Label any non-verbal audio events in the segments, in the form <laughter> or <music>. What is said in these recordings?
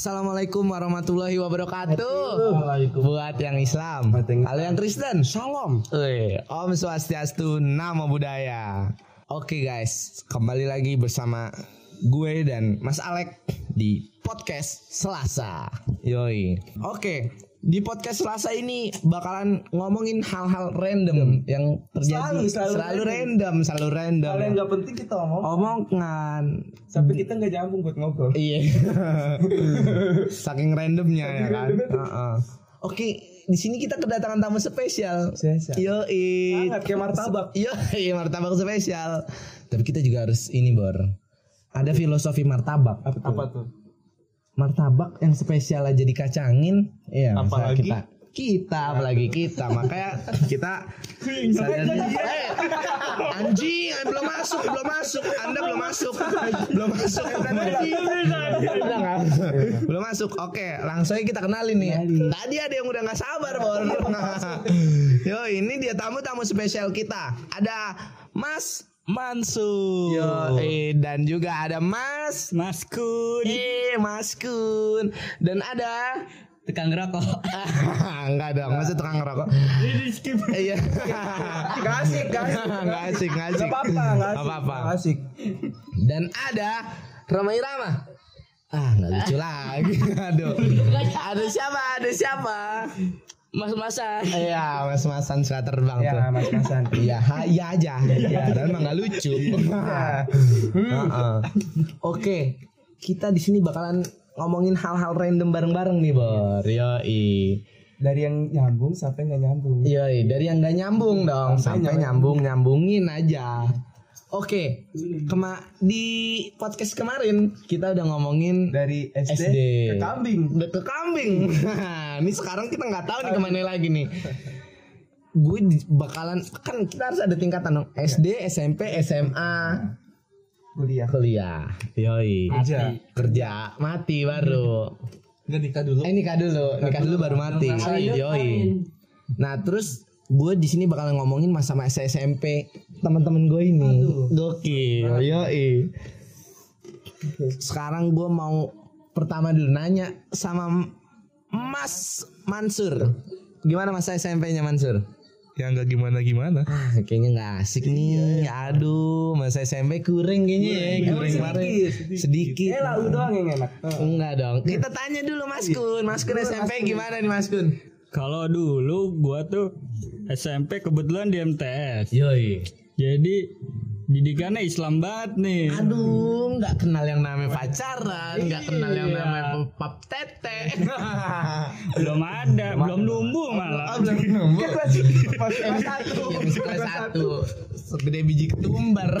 Assalamualaikum warahmatullahi wabarakatuh. Buat yang Islam, kalau yang Kristen, Shalom. Om Swastiastu, Namo Buddhaya. Oke guys, kembali lagi bersama gue dan Mas Alek di podcast Selasa. Yoi. Oke, di podcast Selasa ini bakalan ngomongin hal-hal random yang terjadi Selalu, selalu random, selalu random. Hal yang nggak penting kita omong Omongan sampai kita nggak nyambung buat ngobrol. Iya. <laughs> Saking randomnya ya kan. Heeh. Oke, di sini kita kedatangan tamu spesial. Spesial. Yo, Sangat kayak martabak. <laughs> Yo, iya martabak spesial. Tapi kita juga harus ini, Bor. Ada filosofi martabak. Apa Apa tuh? Martabak yang spesial aja dikacangin. Masa Apalagi? kita kita apalagi kita. Makanya kita sadar diri. Eh, anjing belum masuk belum masuk. Anda belum masuk. Belum masuk. Belum masuk. Oke langsung aja kita kenalin nih. Tadi ada yang udah nggak sabar bor. Yo ini dia tamu tamu spesial kita. Ada Mas Mansur yo eh, dan juga ada Mas Mas Kun eh Mas Kun dan ada Tukang rokok <laughs> Enggak dong, masa tukang ngerokok? Ini skip Iya. <laughs> Gak asik, gak asik. Enggak asik, enggak asik. Gak apa-apa, gak asik. Nggak apa-apa. Asik. Dan ada Rama Irama. Ah, enggak lucu lagi. <laughs> Aduh. Ada siapa? Ada siapa? Mas-masan Iya, mas-masan suka terbang tuh. Ya, Mas Masan. Iya, ha, iya aja. Iya, dan emang nggak lucu. <laughs> Heeh. Oke, kita di sini bakalan ngomongin hal-hal random bareng-bareng nih, Bor. Yoi. Dari yang nyambung sampai nggak nyambung. Iya, dari yang nggak nyambung dong sampai, nyambung nyambungin aja. Oke, kema di podcast kemarin kita udah ngomongin Dari SD, SD. ke kambing. udah ke kambing. <laughs> ini sekarang kita nggak tahu nih ke mana lagi nih. Gue bakalan kan kita harus ada tingkatan dong. SD, SMP, SMA, Kuliah. kuliah. Yoi. Kerja. Kerja, mati baru. Nggak nikah dulu. Eh nikah dulu, nikah dulu baru mati. Yoi. Nah terus gue di sini bakal ngomongin masa-masa SMP teman-teman gue ini. Gokil. Yoi. Sekarang gue mau pertama dulu nanya sama Mas Mansur. Gimana masa SMP-nya Mansur? Ya nggak gimana-gimana. Ah, kayaknya nggak asik nih. Aduh, masa SMP kurang kayaknya ya. Kurang kemarin. Sedikit. Eh, lalu doang yang enak. Enggak dong. Kita tanya dulu Mas Kun. Mas Kun SMP gimana nih Mas Kun? Kalau dulu gua tuh SMP kebetulan di MTS Yoi. Jadi didikannya Islam banget nih Aduh, nggak kenal yang namanya pacaran, nggak kenal yang namanya pap tete. <laughs> Belum ada Belum numbuh malah Oh, belum nemu. <laughs> Pas kelas satu. Yang masih kelas satu, segede biji ketumbar.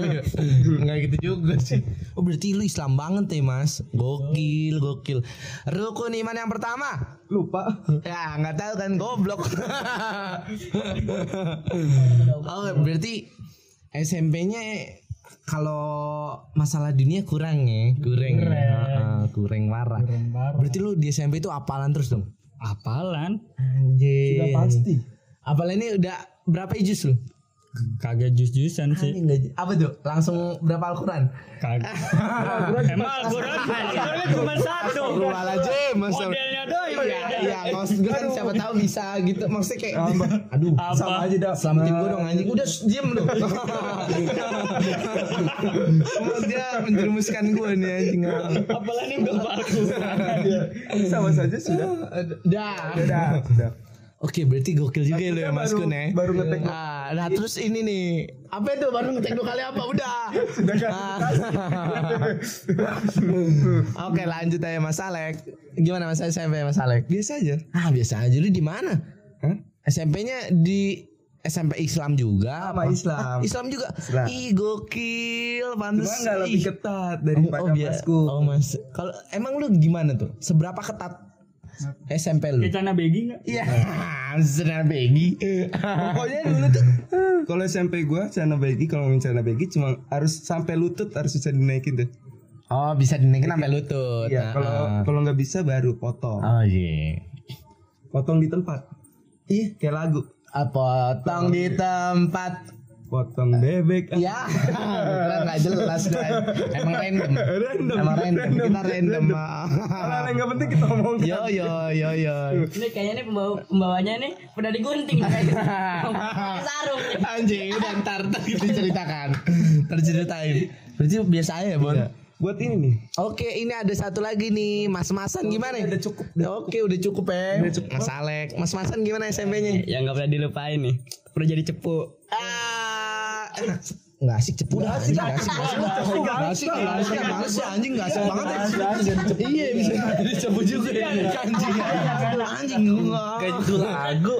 <laughs> Nggak gitu juga sih. Oh berarti lu Islam banget ya mas? Gokil, gokil. Rukun iman yang pertama? Lupa. Ya nggak tahu kan goblok. oh berarti SMP-nya kalau masalah dunia kurang ya, kurang, ya. Heeh, kurang parah. Berarti lu di SMP itu apalan terus dong? Apalan Anjir. Sudah pasti. Apalan ini udah berapa juz lu? Kagak jus-jusan sih Enggak, apa tuh? Langsung berapa Al-Quran? Kagak Emang Al-Quran Al-Quran cuma satu Astagfirullahaladzim, masa Modelnya doang Iya, iya, maksud gue kan siapa tahu bisa gitu. Maksudnya kayak, aduh, Apa Sama aja dah. selamatin gue dong anjing. Udah diem lu. Oh, dia menjerumuskan gue nih anjing. Apalan ini udah bagus Sama saja sudah. Dah. Sudah. Sudah. Oke, berarti gokil juga ya lu ya Mas Kun ya. baru ngetek. Ah, nah terus ini nih. Apa itu baru ngetek dua kali apa? Udah. Ah. <laughs> Oke, lanjut aja Mas Alek. Gimana Mas SMP Mas Alek? Biasa aja. Ah, biasa aja lu di mana? Hah? SMP-nya di SMP Islam juga Sama apa? Islam. Ah, Islam juga. Islam. Ih, gokil, pantes. Cuma nggak lebih Ih. ketat daripada biar- masku. Oh, Mas. Kalau emang lu gimana tuh? Seberapa ketat SMP lu? Kecana begi gak? Iya, senang begi. Pokoknya dulu tuh kalau SMP gua celana baggy kalau mau celana baggy cuma harus sampai lutut harus bisa dinaikin tuh. Oh, bisa dinaikin sampai lutut. Iya, kalau Ah. kalau nggak bisa baru potong. Oh iya. Potong di tempat. Iya, kayak lagu. Ah, Potong di tempat potong bebek. Ya, keren nggak jelas kan. Emang random. Random. Emang random. Kita random. Hal yang nggak penting kita omong. Yo yo yo yo. Ini kayaknya nih pembawa pembawanya nih udah digunting kayak <laughs> sarung nih. Anjing, udah ntar ntar kita ceritakan. Ntar ceritain. Berarti biasa aja ya, Bon. Buat ini nih. Oke, ini ada satu lagi nih, Mas-masan gimana? Udah cukup. Oke, udah cukup ya. Mas Alek, Mas-masan gimana SMP-nya? Yang nggak pernah dilupain nih. Pernah jadi cepu. Ah, nggak asik cepu dah asik nggak asik nggak asik nggak asik nggak asik nggak asik anjing nggak asik banget iya bisa jadi cepu juga ya anjing anjing kayak itu lagu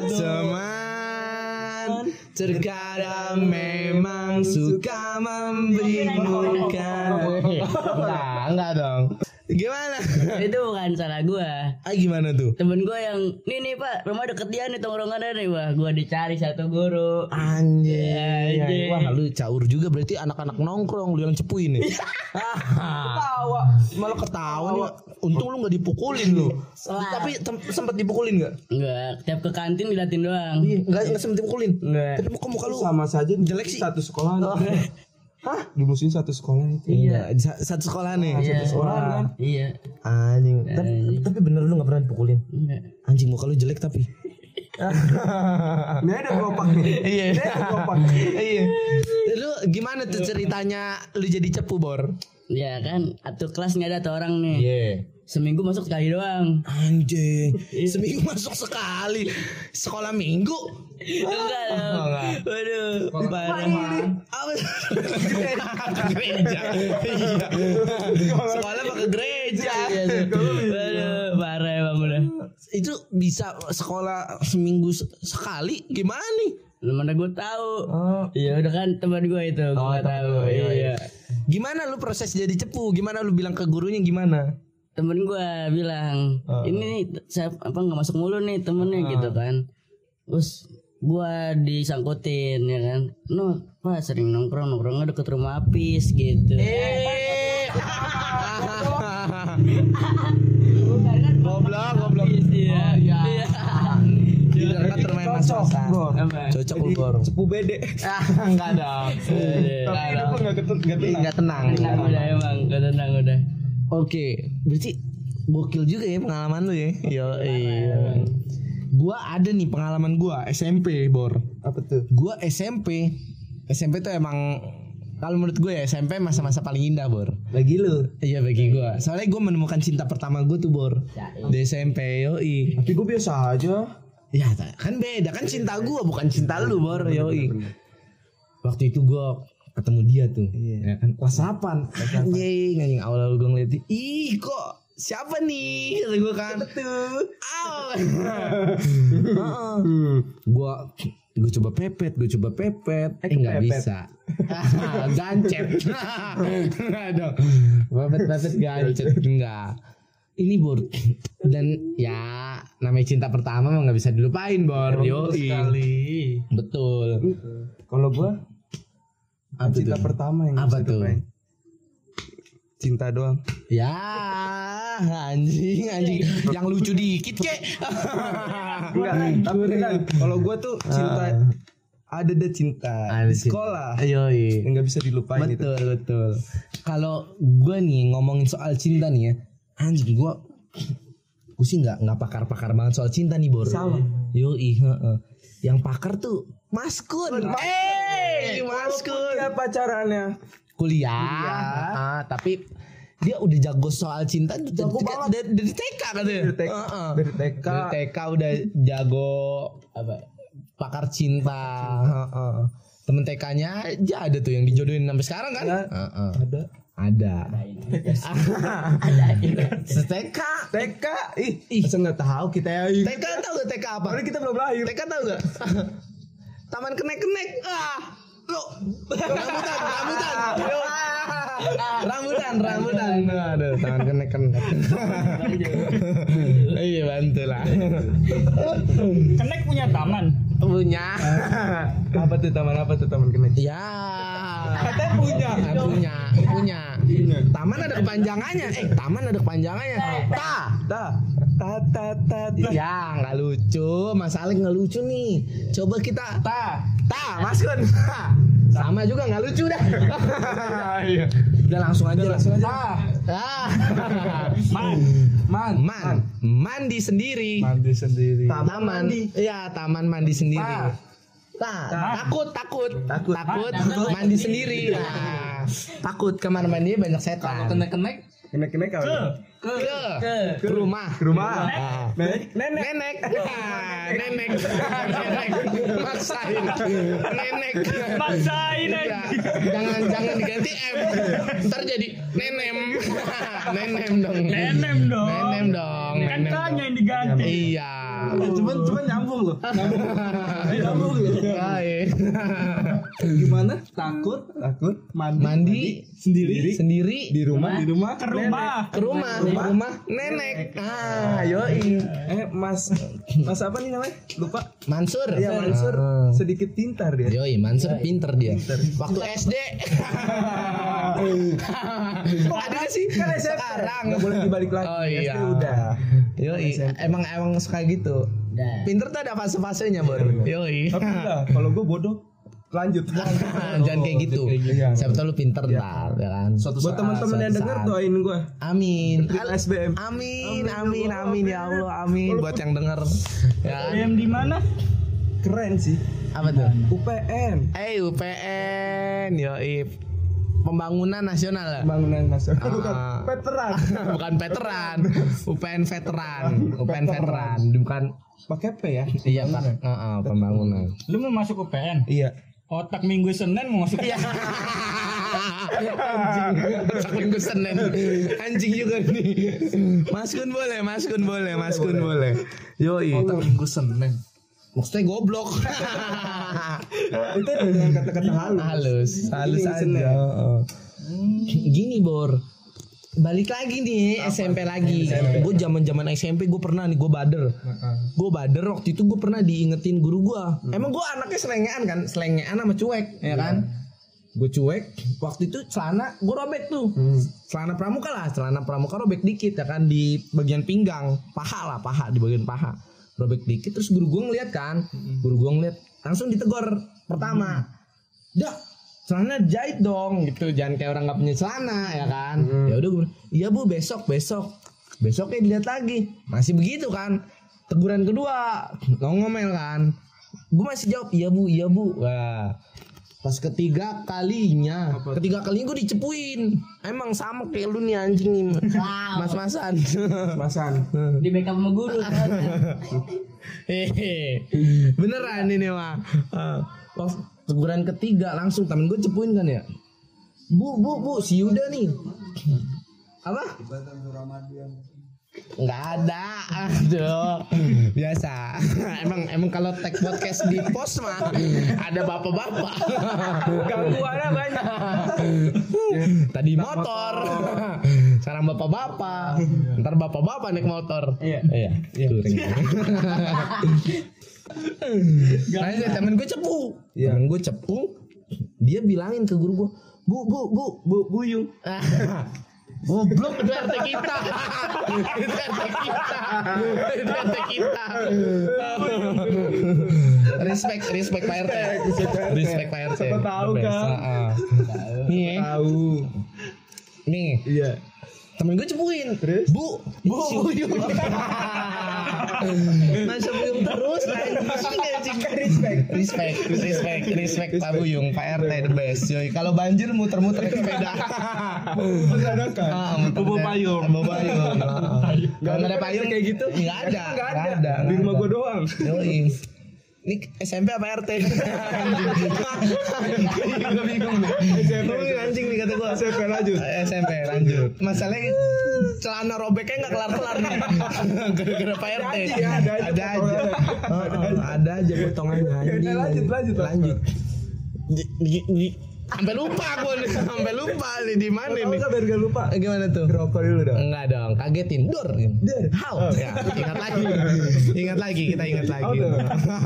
Teman terkadang memang suka membingungkan Enggak, enggak dong Gimana? Itu bukan salah gua. Ah gimana tuh? Temen gua yang nih nih pak rumah deket dia nih tongkrongan nih wah gua dicari satu guru Anjing. Anjing. Wah, lu caur juga berarti anak-anak nongkrong lu yang cepu ini. <laughs> ketawa, malah ketawa nih. Untung lu nggak dipukulin lu. Tapi sempet dipukulin nggak? enggak tiap ke kantin dilatin doang Iya, nggak nggak sempet dipukulin. enggak Tapi muka muka lu Sama saja Jelek sih. Satu sekolah. Hah? Dimusuhin satu sekolah itu. Iya, satu sekolah nih. iya sekolah kan? iya Anjing. Tapi, tapi bener lu nggak pernah dipukulin. enggak Anjing muka lu jelek tapi. <laughs> Ini ada kelopak nih. Iya. Ini ada kelopak. Iya. Lu gimana tuh ceritanya lu jadi cepu, Bor? Ya kan atau kelas nggak ada tuh orang nih Iya. seminggu masuk sekali doang Anjing, seminggu masuk sekali. Sekolah minggu. enggak dong waduh parah Apa? gereja. Iya. Sekolah pakai gereja. Iya, tuh. waduh parah emang udah Itu bisa sekolah seminggu se- sekali gimana nih? Lu mana gue tahu. Iya udah kan teman gue itu gue tahu. iya Gimana lu proses jadi cepu? Gimana lu bilang ke gurunya gimana? temen gue bilang ini nih saya apa nggak masuk mulu nih temennya gitu kan. Terus gue disangkutin ya kan. No pak sering nongkrong nongkrongnya deket rumah Apis gitu. Eh. <laughs> bukan kan Goblok, goblok. iya iya Di Mas. Apa? Cocok lu, Bor. Cepu bede. Ah, <laughs> enggak dong. <laughs> Tapi hidup nggak ketut nggak tenang. Enggak tenang. tenang udah emang gak tenang udah Oke, berarti gokil juga ya pengalaman lu ya. Yo, iya. Gua ada nih pengalaman gua SMP, Bor. Apa tuh? Gua SMP. SMP tuh emang kalau menurut gue ya SMP masa-masa paling indah, Bor. Lagi lu. Iya bagi gua. Soalnya gua menemukan cinta pertama gue tuh, Bor. Di SMP, yoi. Tapi gue biasa aja. Ya kan beda kan cinta gua bukan cinta lu bor yoi. Waktu itu gua ketemu dia tuh. Ya kan kelas 8. Anjing anjing awal gua ngeliat ih kok siapa nih kata gua kan. Betul. <laughs> Gua gue coba pepet, gue coba pepet, eh nggak kepepet. bisa, <laughs> <laughs> gancet, nggak dong, pepet pepet gancet, enggak. Ini bor dan ya namanya cinta pertama mah nggak bisa dilupain bor, yo betul. Kalau gue Apa cinta tuh? pertama yang Apa bisa tuh? dilupain. Cinta doang. Ya anjing anjing yang lucu dikit kek. <laughs> Enggak, tapi kan kalau gue tuh cinta ada deh cinta Ada di cinta. sekolah yang nggak bisa dilupain itu. Betul betul. Kalau gue nih ngomongin soal cinta nih ya, anjing gue gue sih nggak nggak pakar-pakar banget soal cinta nih bor. Sama. Yo heeh. Yang pakar tuh Mas Kun. Eh, Mas Kun. Dia pacarannya. Kuliah. Ah, tapi dia udah jago soal cinta jago banget dari, dari TK katanya. Dari TK. Heeh. Dari TK. Dari TK udah jago apa? Pakar cinta. Heeh. Temen TK-nya aja ada tuh yang dijodohin sampai sekarang kan? Ada. Heeh. Ada. Ada. TK. <laughs> TK, ih, ih, masa nggak tahu kita ya. TK tahu gak TK apa? Padahal kita belum lahir. TK tahu gak? <laughs> Taman kenek-kenek. Ah. Lo. Rambutan, rambutan. <laughs> Rambutan, rambutan. Aduh, taman kenek-kenek. Iya, bantu lah. Kenek punya taman. Punya. <laughs> apa tuh taman apa tuh taman kenek? Ya. Katanya punya. Punya, punya. Taman ada kepanjangannya. Eh, taman ada kepanjangannya. Ta. Ta, ta, ta, ta, ta. Ya, nggak lucu. Mas Alek nggak lucu nih. Coba kita Ta, Ta, Mas Kun. Sama juga nggak lucu dah. <laughs> Udah langsung aja langsung aja. Ah. <laughs> Man. Man. Man, mandi sendiri. Mandi sendiri. Taman. Iya, taman mandi sendiri. Ta. Ta. takut, takut, takut, takut, mandi sendiri. Nah, takut kamar mandinya banyak setan. Kenek-kenek Kenek-kenek apa? ke. Ke. Rumah. Ke rumah. Ah. Nenek. Nenek. nenek. Ah, nenek. <laughs> Nenek. Maksain. Nenek. Maksain Ya, jangan jangan diganti M. Ntar jadi nenem. <laughs> Nenem dong. Nenem dong. nenem dong Kan tanya yang diganti. iya Cuman cuman nyambung loh. Nyambung loh. Baik. Gimana? Takut, takut, mandi, mandi sendiri, sendiri di rumah, di rumah, Ke rumah. ke rumah ke rumah nenek ah yoi Eh, Mas, Mas apa nih namanya? Lupa. Mansur Iya, Mansur. Ah. Sedikit pintar dia. Yoi, Mansur pinter dia. Waktu SD. <laughs> Ada sih? Kan SMP. Sekarang. Nggak boleh dibalik lagi. Oh iya. SD udah. Yoi, emang emang suka gitu. Dah. Pinter tuh ada fase-fasenya, Bor. Yoi. Tapi <laughs> enggak, kalau gue bodoh lanjut. <laughs> Jangan kayak gitu. Iya. Siapa tahu lu pinter ntar, ya kan? Buat teman-teman yang suatu denger saat. doain gue. Amin. SBM. Amin, amin, amin ya Allah, amin buat yang denger. Ya kan? Em di mana? Keren sih. Apa tuh? UPN. Eh UPN, yoi. Pembangunan nasional ya? Pembangunan nasional. Ah. Bukan veteran. <laughs> bukan veteran, UPN veteran, UPN veteran, bukan Pakai P ya? iya pak, Heeh, pembangunan. Lu mau masuk UPN? Iya. Otak minggu Senin mau masuk Iya. anjing, Otak minggu Senin, anjing juga nih. Mas Kun boleh, Mas Kun boleh, Mas Kun boleh. Yoi. Minggu Senin. Maksudnya goblok. <laughs> Itu dengan kata-kata halus. halus, halus aja. Heeh. Gini Bor, balik lagi nih SMP lagi. Gue zaman zaman SMP gue pernah nih gue bader. Gue bader waktu itu gue pernah diingetin guru gue. Emang gue anaknya selengean kan, selengean sama cuek, ya kan? Gue cuek. Waktu itu celana gue robek tuh. Celana pramuka lah, celana pramuka robek dikit ya kan di bagian pinggang, paha lah, paha di bagian paha. Robek dikit terus guru gue ngeliat kan, guru gue ngeliat langsung ditegor pertama. Dah, celana jahit dong gitu. Jangan kayak orang nggak punya celana ya kan? Ya udah gue iya bu besok besok. Besoknya dilihat lagi. Masih begitu kan? Teguran kedua ngomel kan? Gue masih jawab iya bu iya bu. Wah. Pas ketiga kalinya ketiga kalinya gue dicepuin emang sama kayak lu nih anjing nih mas masan Masan. <laughs> Di backup sama guru. Hehe. Beneran ini mah. Ah, Pas teguran ketiga langsung temen gue cepuin kan ya. Bu, bu, bu, si Yuda nih. Apa? Nggak ada, aduh. Biasa. <laughs> emang emang kalau tag podcast di pos mah ada bapak-bapak. Gangguannya banyak. <laughs> Tadi motor. Sekarang bapak-bapak. Ntar bapak-bapak naik motor. Iya. Iya. Touring. <laughs> Nah, temen gue cepu. Iya. Temen gue cepu. Dia bilangin ke guru gue, bu, bu, bu, Bu, buyung. Goblok itu RT kita. itu RT kita. itu RT kita. respect, respect Pak RT. Respect Pak RT. Siapa tahu. Ah, ah. Nih, Tahu. nih. Iya. Temen gue cepuin. Terus? Bu, bu, buyung. Masa buyung terus anjing anjing. Respect, respect, respect, respect Pak Buyung, Pak RT the best. Yoi, kalau banjir muter-muter naik sepeda. <laughs> Mendadak Ah, muter- Bawa payung. Bawa payung. Nggak ada payung kayak gitu? Nggak ada. Nggak ada. ada. Di rumah gua doang. Yoi. Ini SMP apa RT? Gue <laughs> bingung nih. SMP. Anjing nih kata gue. SMP lanjut. SMP lanjut. Masalahnya celana robeknya nggak kelar-kelar nih. <laughs> Gara-gara Pak RT. Ada aja, ada aja Ada aja. potongannya. Ada aja potongannya Ya anjing. udah, lanjut, lanjut, Lanjut. Sampai lupa gue nih, sampai lupa nih di mana nih. biar gak lupa? Eh, Gimana tuh? Rokok dulu dong. Enggak dong, kagetin. Dor. Dor. How? Ya, ingat lagi. Ingat lagi, kita ingat lagi. Oh.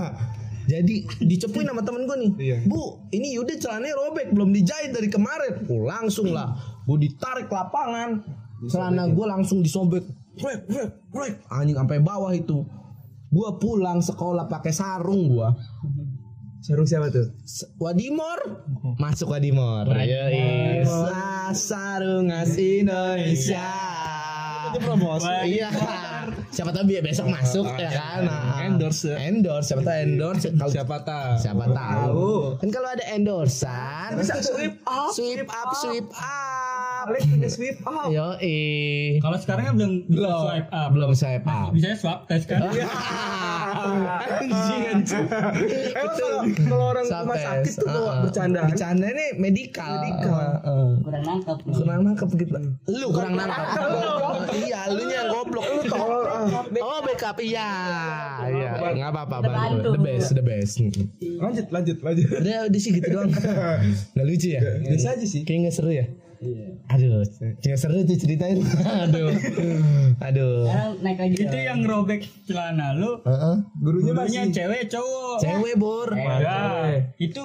<laughs> Jadi dicepuin sama temen gue nih. Iya. Bu, ini Yuda celananya robek, belum dijahit dari kemarin. Oh, langsung lah. Gue ditarik lapangan. Celana gue langsung disobek. Rek, rek, rek. Anjing sampai bawah itu. Gue pulang sekolah pakai sarung gue. Sarung siapa tuh? Wadimor? Masuk Wadimor. Yoi. Sa- Sarungas Indonesia. Itu promosi. Iya. Siapa tahu biar besok masuk ya kan? Nah, Endorse. Endorse siapa tahu endorse. Kalau Siapa tahu? siapa tahu. Kan kalau ada endorsan Bisa sweep up, sweep up. sweep up Alex punya sweep up. yo Kalau sekarang kan belum bisa swipe up. belum swipe up. Bisa swab tes kan? <laughs> anjing <laughs> anjing. Emang kalau kalau orang rumah sakit tuh bawa Ah, ah. bercandaan. bercanda ini medikal Medikal. Ah, ah. kurang nangkep nih. kurang nangkep gitu. Lu kurang nangkep. iya lu nya yang goblok. Lu tolol oh backup. Iya. Iya nggak apa-apa the best the best. Lanjut, lanjut, lanjut. udah udah sih gitu doang. <laughs> Nggak lucu ya? Biasa aja sih. kayak nggak seru ya aduh nggak seru tuh ceritain. <laughs> Aduh. Aduh. Naik lagi. Itu yang robek celana lu. Heeh. Gurunya Gurunya masih. cewek cowok. cewek bor. Ya, itu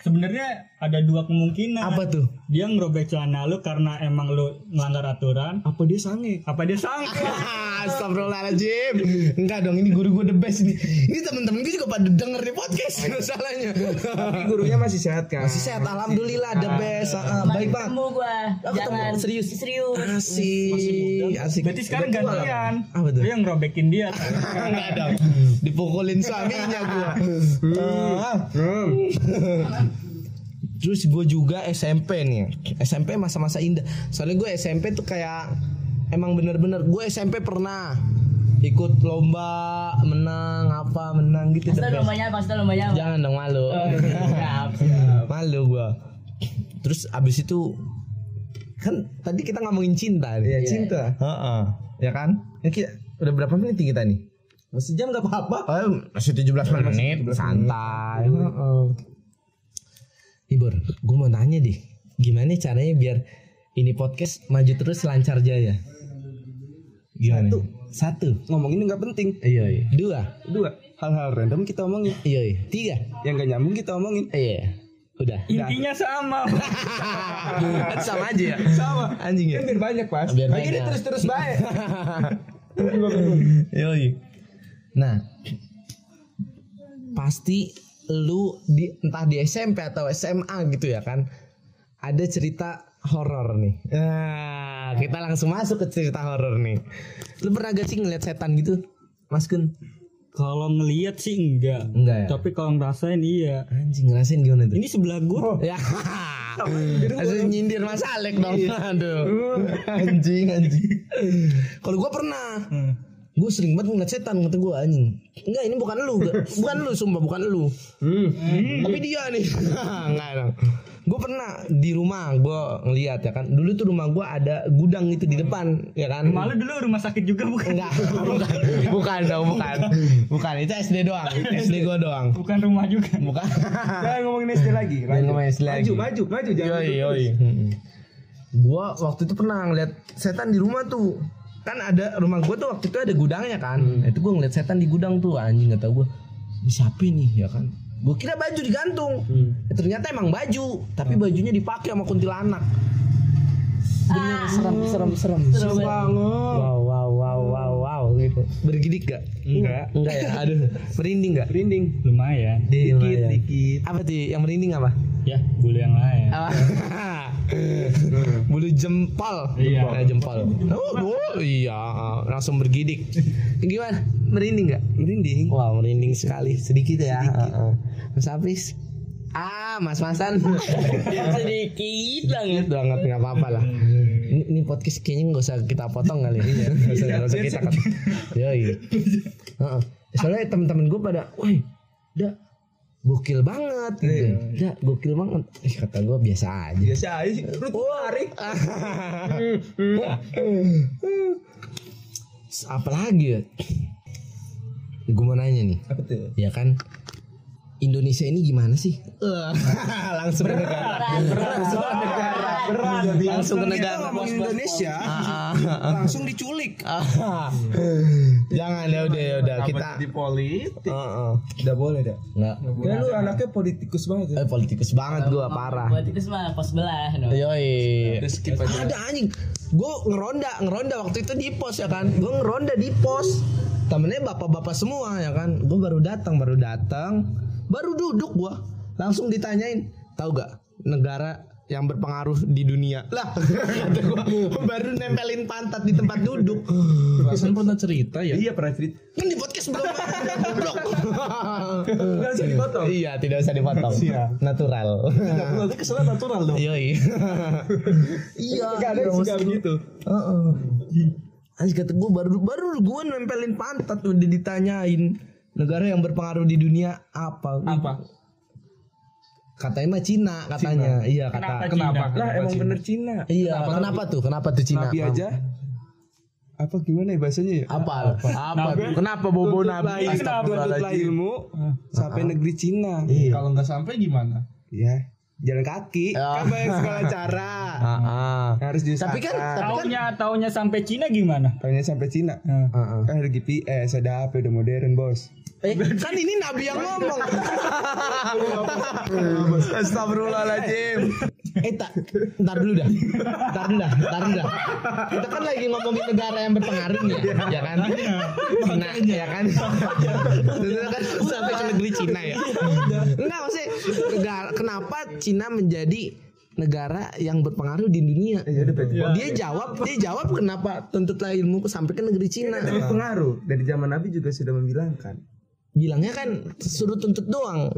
sebenarnya ada dua kemungkinan. apa tuh Dia ngerobek celana lu karena emang lu melanggar aturan. apa dia sange? Apa dia sangka? <laughs> Astagfirullahaladzim Enggak dong ini guru gue the best nih Ini temen-temen gue juga pada denger di podcast <laughs> Masalahnya Tapi gurunya masih sehat kan? Masih sehat Alhamdulillah the best Ah, Baik banget ketemu gua Oh, ketemu. jangan Serius? serius Asik Asik Berarti sekarang gantian. Apa tuh? Lu yang ngerobekin dia. Enggak dong Dipukulin suaminya gue <laughs> Terus gue juga SMP nih SMP masa-masa indah Soalnya gue SMP tuh kayak Emang bener-bener Gue SMP pernah Ikut lomba Menang apa Menang gitu Pasti lombanya pasti lombanya apa? Jangan dong malu Siap. Malu gue Terus abis itu Kan tadi kita ngomongin cinta nih Iya, cinta. Heeh. Ya kan Ini kita, Udah berapa menit nih kita nih Masih jam gak apa-apa. Oh, masih 17 menit, santai. Heeh. Ibor, gue mau tanya deh, gimana caranya biar ini podcast maju terus lancar jaya? Gimana? Satu. Satu. Ngomongin nggak penting. Iya, iya. Dua. Dua, hal-hal random kita omongin. Iya, iya. Tiga. Yang gak nyambung kita omongin. Iya. Udah. Intinya sama. <laughs> Sama aja ya. Sama. Anjing ya. Kan biar banyak pas. Biar banyak. terus-terus baik. <laughs> Yoi. Nah, pasti lu di entah di SMP atau SMA gitu ya kan, ada cerita horor nih. Nah, kita langsung masuk ke cerita horor nih. Lu pernah gak sih ngeliat setan gitu, Mas Kun? Kalau ngelihat sih enggak. Enggak ya. Tapi kalau ngerasain iya. Anjing ngerasain gimana tuh? Ini sebelah gua. Ya. <laughs> Langsung nyindir Mas Alek dong. Aduh. Anjing anjing. Kalau gua pernah. Gue sering banget ngeliat setan kata gue anjing. Enggak ini bukan lu, <laughs> bukan lu sumpah bukan lu. Tapi dia nih. <laughs> Enggak dong. Gue pernah di rumah gue ngeliat ya kan. Dulu tuh rumah gue ada gudang itu di depan ya kan. Malu dulu rumah sakit juga bukan? Enggak, bukan, <laughs> bukan dong, bukan, bukan itu SD doang, SD gue doang, Bukan rumah juga. bukan. Jangan ngomongin SD lagi. Jangan ngomongin SD lagi. Maju, maju, maju. Jangan Yoi, duduk yoi. terus. Gua waktu itu pernah ngeliat setan di rumah tuh. Kan ada rumah gua tuh waktu itu ada gudangnya kan. Nah, itu gua ngeliat setan di gudang tuh anjing kata gua. Ini siapa nih ya kan? Gua kira baju digantung. Eh, ternyata emang baju, tapi bajunya dipakai sama kuntilanak. Bener serem serem serem. Serem Serem banget. Wow wow wow wow wow gitu. Bergidik gak? Enggak. Enggak ya. <laughs> Aduh. Merinding gak? Merinding. Lumayan. Dikit dikit. Apa tuh yang merinding apa? Ya, bulu yang lain. Apa? <laughs> Bulu jempol. Iya. Nah, jempol. Oh, oh, iya, langsung bergidik. Gimana? Merinding nggak? Merinding. Wah, merinding sekali. Sedikit ya. Heeh. Mas Apis. Ah, Mas Masan. <laughs> sedikit banget Sedikit banget nggak apa-apa lah. Ini, ini podcast kayaknya nggak usah kita potong kali. Iya, <laughs> nggak usah, nggak usah kita cut. Yoi. Heeh. Soalnya teman-teman gue pada, woi, dah gokil banget gitu. Dah gokil banget. Eh, kata gue biasa aja. Biasa aja. Lu tuh hari. <laughs> apa lagi ya? Gue mau nanya nih, Apa tuh? ya kan? Indonesia ini gimana sih? <laughs> langsung ke negara. Langsung ke negara. Berat. Langsung ke negara. Kita ngomongin Indonesia. Langsung diculik. <laughs> Jangan ya udah ya udah kita. di politik Heeh. Udah boleh dah. Nggak. Kan lu anaknya politikus banget ya. Eh, politikus banget gue parah. itu semua pos sebelah no. Yoi. Udah skip aja. Ada anjing. Gue ngeronda, ngeronda waktu itu di pos ya kan. Gue ngeronda di pos. Temennya bapak-bapak semua ya kan. Gue baru datang, baru datang. Baru duduk gua. Langsung ditanyain tahu gak negara yang berpengaruh di dunia? Lah <laughs> kata gua baru nempelin pantat di tempat duduk. Perasaan pernah cerita ya. Iya pernah cerita. kan di podcast belum goblok. <laughs> Enggak usah dipotong. iya tidak usah dipotong. Natural. Nanti keselnya natural dong. <laughs> iya iya Enggak ada yang suka begitu. Anjir kata gue baru baru gue nempelin pantat udah ditanyain negara yang berpengaruh di dunia apa? Apa? Katanya mah Cina katanya. Iya kata. Kenapa? Lah emang bener Cina. Iya. Kenapa, tuh? Kenapa tuh Cina? Nabi aja. Apa gimana ya bahasanya ya? Apa? Apa? Kenapa bobo nabi? Tuntutlah ilmu sampai negeri Cina. Kalau nggak sampai gimana? Ya, jalan kaki. Ya. Kan banyak segala cara. Ah, ah. Harus diusahakan. Tapi kan tapi kan Taunya sampai Cina gimana? Taunya sampai Cina. Ah, ah. Kan ada GPS, ada HP udah modern, Bos. Eh, kan ini nabi yang ngomong. <laughs> Astagfirullahaladzim. Eh tak, ntar dulu dah, ntar dulu dah, ntar dulu dah. Kita kan lagi ngomongin negara yang berpengaruh nih, ya kan? Cina, ya kan? Itu kan sampai ke negeri Cina ya. Enggak maksudnya negara, kenapa Cina menjadi negara yang berpengaruh di dunia? Dia jawab, dia jawab kenapa tuntutlah ilmu sampai ke negeri Cina. Tapi pengaruh dari zaman Nabi juga sudah membilangkan. Bilangnya kan suruh tuntut doang.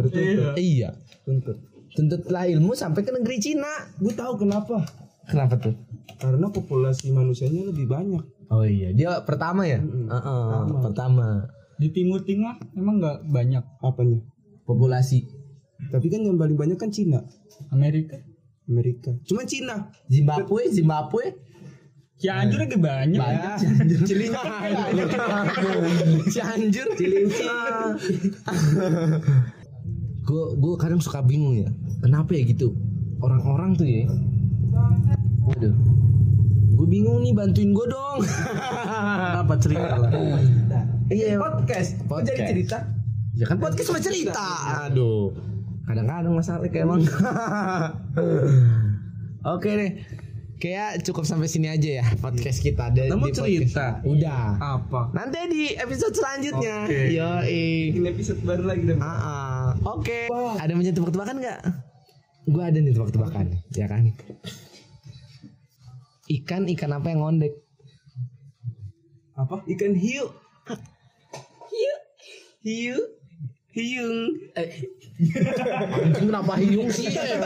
Iya. Tuntut. Tuntutlah ilmu sampai ke negeri Cina. Gue tahu kenapa. Kenapa tuh? Karena populasi manusianya lebih banyak. Oh iya, dia pertama ya? Heeh, pertama. Di Timur Tengah emang nggak banyak. Apanya? Populasi Tapi kan yang paling banyak kan Cina, Amerika. Amerika. Cuma Cina. Zimbabwe, Zimbabwe. Cianjur juga banyak. Banyak. Cianjur. <laughs> <laughs> Gue gue kadang suka bingung ya. Kenapa ya gitu? Orang-orang tuh ya. Waduh. Gue bingung nih bantuin gue dong. <laughs> Apa cerita lah? Iya. Podcast. Kok jadi Podcast. cerita? Ya kan podcast sama cerita. Aduh. Kadang-kadang masalah kayak emang. <laughs> Oke deh. Kayak cukup sampai sini aja ya podcast kita. Ada Kamu di podcast. cerita? Udah. Apa? Nanti di episode selanjutnya. Yoi. Ini episode baru lagi deh. Oke. Ada macam tebak-tebakan nggak? Gue ada nih tebak-tebakan, ya kan? Ikan ikan apa yang ngondek? Apa? Ikan hiu. Hiu. Hiu. Hiung. Eh, Anjing kenapa hiung sih? Eh,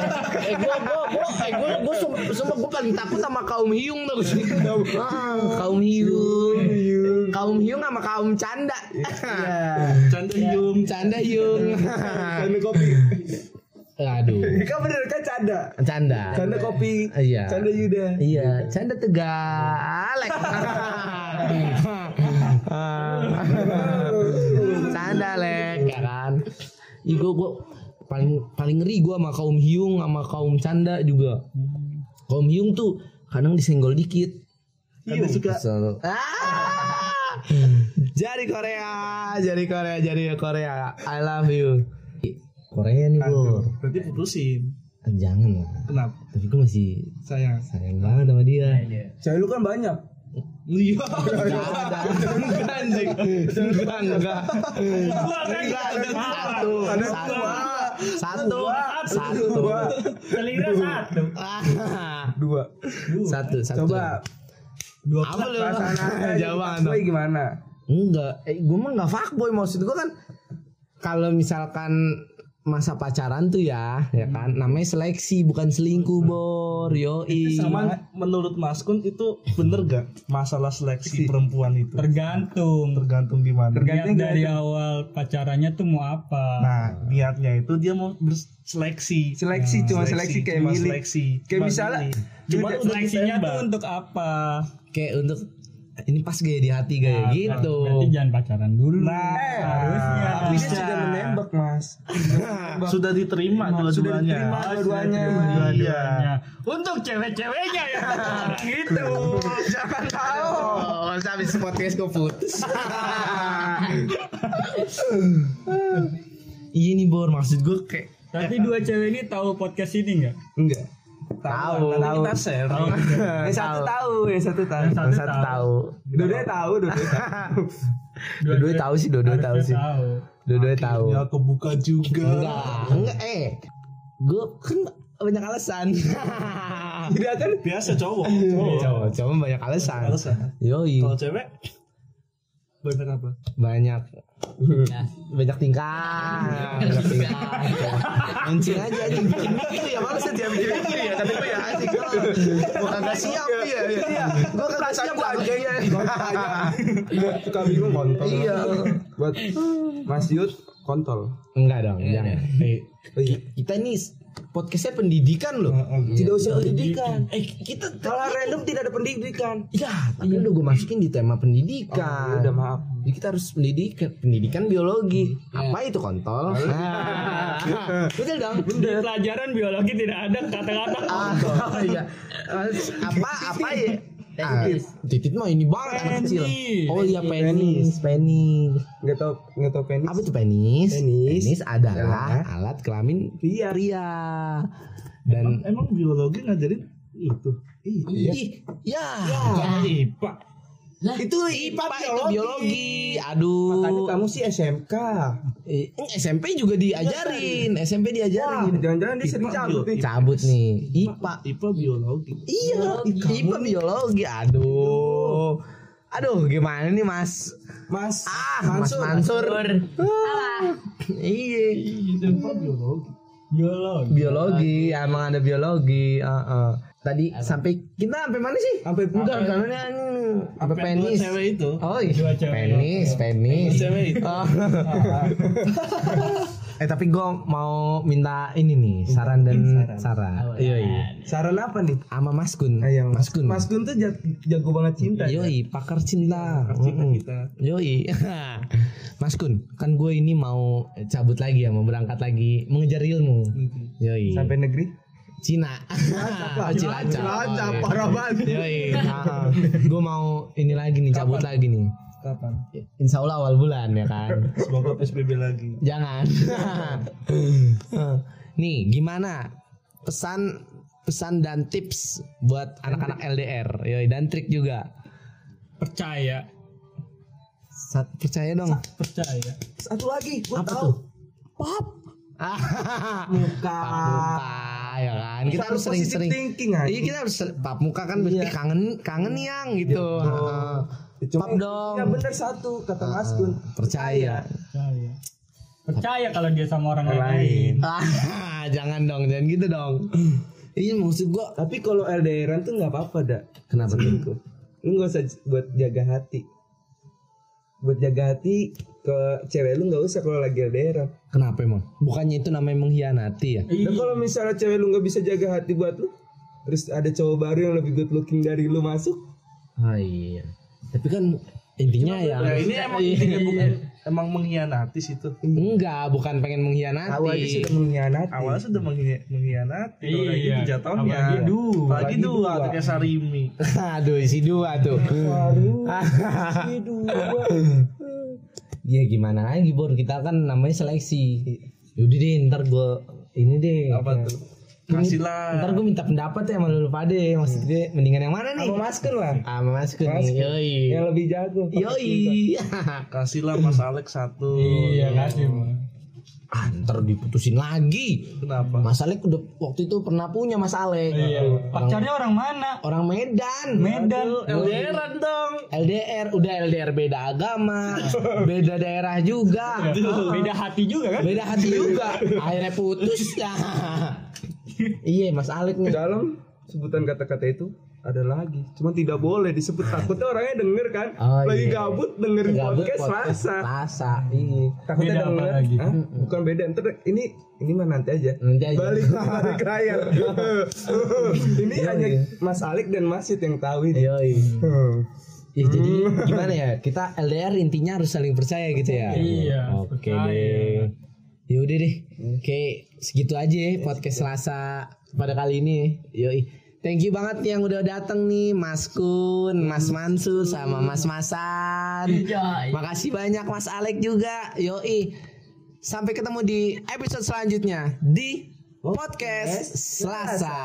eh gua gua gua eh gua gua sumpah, sumpah gua paling takut sama kaum hiung tuh. Ah, <laughs> kaum hiung. Kaum hiung sama kaum canda. Canda hiung. Canda hiung. Canda kopi. Aduh. Kan bener kan canda. Canda. Canda kopi. Iya. Canda Yuda. Iya, canda tegalek. <laughs> canda lek, ya kan? Ih, gua, gua paling paling ngeri gua sama kaum hiung sama kaum canda juga. Kaum hiung tuh kadang disenggol dikit. Hiung suka. Kesel. Ah! Jari Korea, jari Korea, jari Korea. I love you. Korea nih, Bor. Berarti putusin. Jangan lah. Kenapa? Tapi gue masih Sayang. sayang banget sama dia. Cewek lu kan banyak. Iya. Enggak ada. Enggak anjing. Enggak, enggak. Enggak, satu. Ada Satu. dua. Satu. Selera satu. Dua. Satu, satu. Coba Dua apa lu? perasaan <laughs> Jawab Boy gimana? Enggak, eh, gue mah enggak fuckboy maksud gue kan kalau misalkan masa pacaran tuh ya, ya kan namanya seleksi bukan selingkuh bor, yoi. Sama menurut Mas Kun itu bener gak masalah seleksi <laughs> perempuan itu? Tergantung. Tergantung gimana. Niat dari awal pacarannya tuh mau apa? Nah, niatnya itu dia mau berseleksi. Seleksi cuma seleksi kayak cuma milih. seleksi. Kayak misalnya. Cuma Seleksinya tuh untuk apa? Kayak untuk ini pas gaya di hati gaya gitu. Berarti jangan pacaran dulu. Nah, harusnya. Tapi dia sudah menembak mas. sudah diterima dua-duanya. Sudah diterima dua-duanya. Iya. Untuk cewek-ceweknya ya. <laughs> gitu. Jangan tahu. Oh, habis podcast gue putus. <laughs> iya nih Bor, maksud gue kayak Tapi dua cewek ini tahu podcast ini nggak? Enggak. Ketahuan. Nanti kita share. Yang satu tahu, yang satu tahu. Yang satu tahu. Dua-duanya tahu, dua-duanya tahu. <laughs> Dua-duanya tahu sih, dua-duanya tahu sih. Tahu. Dua-duanya tahu. Ya kebuka juga. Enggak, enggak eh. Gue kan banyak alasan. Tidak <laughs> kan? Biasa cowok. Cowok. Cowok, cowok banyak alasan. Alasan. Yoi, Kalau cewek banyak apa? banyak banyak tingkah, banyak tingkah. Mancing aja anjing bikin mikir ya males ya bikin mikir ya kata gue ya asik Gue kagak siap ya. Iya. Gue kagak siap aja ya. Suka bingung kontol. Iya. Buat Mas Yud kontol. Enggak dong, jangan. Iya. Kita nih podcastnya pendidikan loh. Tidak usah pendidikan. Eh kita Kalau random tidak ada pendidikan. Ya, tapi udah gue masukin di tema pendidikan. Udah maaf. Jadi kita harus pendidikan, pendidikan biologi. Apa itu kontol? Nah. <laughs> Betul dong. Di pelajaran biologi tidak ada kata-kata Ah, <laughs> iya. Eh, Apa apa ya? Ah, titit mah ini banget anak kecil. Penis. Oh iya penis, penis. Nggak tahu nggak tahu penis. Apa itu penis? Penis. adalah alat kelamin pria. pria. Dan Emang biologi ngajarin itu? Ih, ya. IPA. Itu IPA itu biologi. Aduh. Makanya kamu sih SMK. Eh, SMP juga diajarin, SMP diajarin. Jangan-jangan dia sering cabut nih. Cabut nih, IPA. IPA biologi. Iya, IPA biologi. Aduh. Aduh, gimana nih Mas? Mas. Ah, Mas Mansur. Iya, IPA biologi. biologi. biologi, emang ada biologi. heeh. Tadi sampai kita sampai mana sih? Sampai Enggak, karena sampai penis. Cewek itu. Oh iya, penis, penis. Cewek itu. Oh. <laughs> eh tapi gue mau minta ini nih saran dan saran. Iya iya. Saran apa nih? Sama Mas Kun. Ayo, Mas Kun. Mas Gun tuh jag- jago banget cinta. ya. Yoi, pakar cinta. Cinta Mm-mm. kita. Yoi. <laughs> Mas Kun, kan gue ini mau cabut lagi ya, mau berangkat lagi mengejar ilmu. Yoi. Sampai negeri. Cina. Cilacap. Cilacap, iya. parah banget. Yoi. gue mau ini lagi nih, cabut lagi nih. Kapan? Insya Allah awal bulan ya kan. Semoga PSBB lagi. Jangan. <laughs> nih, gimana pesan pesan dan tips buat anak-anak LDR, yoi dan trik juga. Percaya. Sat, percaya dong. Percaya. Satu lagi, gua Apa tahu. tuh? Pop. <laughs> muka. muka ya kan. Kita harus sering-sering. thinking aja. Iya kita harus pap muka kan berarti kangen kangen yang gitu. Heeh. Cuma Pap dong. Ya bener satu kata Mas Gun. Percaya. Percaya. Percaya kalau dia sama orang lain. Ah, <laughs> jangan dong, jangan gitu dong. <clears throat> Iya maksud gua Tapi kalau LDRan tuh nggak apa-apa dak. kenapa tuh? Lu nggak usah buat jaga hati. Buat jaga hati ke cewek lu nggak usah kalau lagi LDRan. Kenapa emang? Bukannya itu namanya mengkhianati ya? Dan kalau misalnya cewek lu nggak bisa jaga hati buat lu, terus ada cowok baru yang lebih good looking dari lu masuk, Oh iya. Tapi kan intinya ya. Ya ini emang intinya bukan emang mengkhianati situ. Enggak, bukan pengen mengkhianati. awalnya sudah mengkhianati. Awalnya sudah mengkhianati. Kayak Iya. gitu jatuhnya. Apalagi dua. Apalagi dua. tuh kayak Sarimi. <laughs> Aduh, isi dua tuh. Iya <laughs> gimana lagi Bor kita kan namanya seleksi. Yaudah deh ntar gue ini deh. Apa tuh? Kasihlah. Ntar gue minta pendapat ya sama lu pade Maksudnya mendingan yang mana nih? Sama Mas Gun lah. Sama Mas Kun nih Yoi Yang lebih jago. Yoi <laughs> Kasihlah Mas Alex satu. Iya kasih. ah, Ntar diputusin lagi Kenapa? Mas Alek udah waktu itu pernah punya Mas Alek Pacarnya orang mana? Orang Medan Medan. LDRan dong. LDR udah LDR beda agama <laughs> Beda daerah juga Beda hati juga kan? beda hati juga <laughs> akhirnya putus ya iya mas Alek nih Dalam sebutan kata-kata itu ada lagi. Cuma tidak boleh disebut takutnya orangnya denger kan. Oh, lagi iya. gabut dengerin Gabut podcast, Selasa. Selasa iya Takutnya Beda apa denger. lagi? Hah? Bukan beda. Ntar ini ini mah nanti aja. nanti aja Balik balik ke layar. <laughs> ini hanya Mas Alik dan Masit yang tahu ini. Yoi. Hmm. Ya, jadi gimana ya kita LDR intinya harus saling percaya gitu ya Iya, oke percaya. deh ya udah deh oke segitu aja ya podcast Selasa pada kali ini yoi Thank you banget yang udah datang nih Mas Kun, Mas Mansur sama Mas Masan. <laughs> Makasih banyak Mas Alek juga. Yoi. Sampai ketemu di episode selanjutnya di podcast Selasa.